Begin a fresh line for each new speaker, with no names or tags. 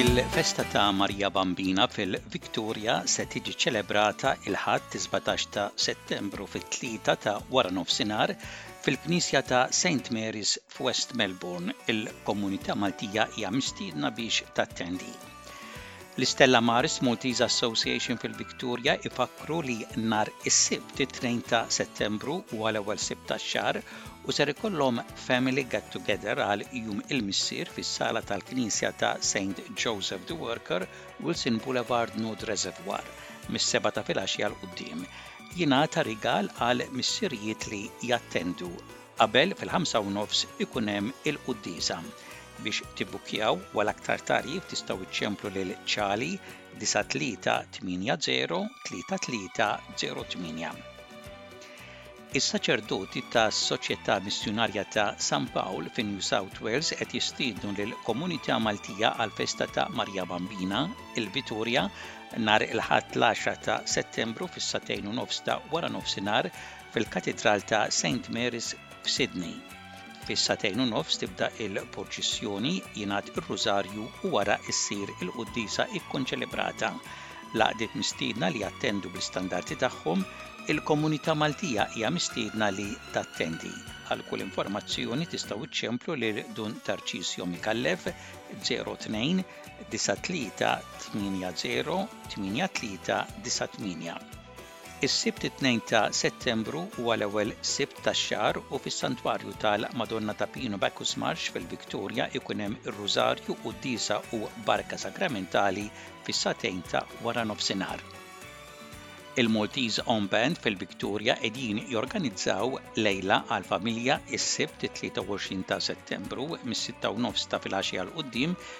Il-festa ta' Marija Bambina fil-Victoria se tiġi ċelebrata il-Ħadd 17 ta' Settembru fit-tlieta ta' wara nofsinhar fil-Knisja ta' St Mary's f'West Melbourne. Il-komunità Maltija hija mistiedna biex tattendi. L-Stella Maris Maltese Association fil-Victoria ifakkru li nhar is-Sibt it-Tnejn ta' Settembru huwa l-ewwel Sibt tax-xahar u ser ikollhom family get together għal Jum il-Missier fis-sala tal-Knisja ta' Saint Joseph the Worker, Wilson Boulevard Nod Reservoir, mis-sebgħa ta' filgħaxija 'l quddiem. Jingħata rigal għal missirijiet li jattendu. Qabel fil-ħamsa u nofs ikun hemm il-quddiesa. Biex tibbukkjaw u għal aktar tagħrif tistgħu iċċemplu lil Ċali 93803308. Is-saċerdoti tas-Soċjetà Missjunarja ta' San Pawl fi New South Wales qed jistiednu lill-komunità Maltija għall-festa ta' Marija Bambina, il-Viturja, nhar il-Ħadd l-10 ta' Settembru fis-sagħtejn u nofs ta' wara nofsinhar Fil-Katidral ta' Saint Mary's f'Sydney, fis-sagħtejn u nofs tibda l-purċissjoni, jingħad ir-Rużarju u wara ssir il-quddiesa kkonċelebrata. L-għaqdiet mistiedna li jattendu bl-istandarti tagħhom, il-komunità Maltija hija mistiedna li tattendi. Għal kull informazzjoni tistgħu ċċemplu lil Dun Tarċisio Micallef 02 93 80 83 98. Is-Sibt it-Tnejn ta' Settembru huwa l-ewwel Sibt tax-xahar u fis-Santwarju tal-Madonna ta' Pino Bacchus Marsh fil-Victoria jkun hemm ir-Rużarju, quddiesa u barka sagramentali fis-sagħtejn ta' waranofsinhar. Il-Maltese Home Band fil-Victoria qegħdin jorganizzaw lejla għall-familja is-Sibt it-23 ta' Settembru mis-sitta u nofs ta' filgħaxija 'l quddiem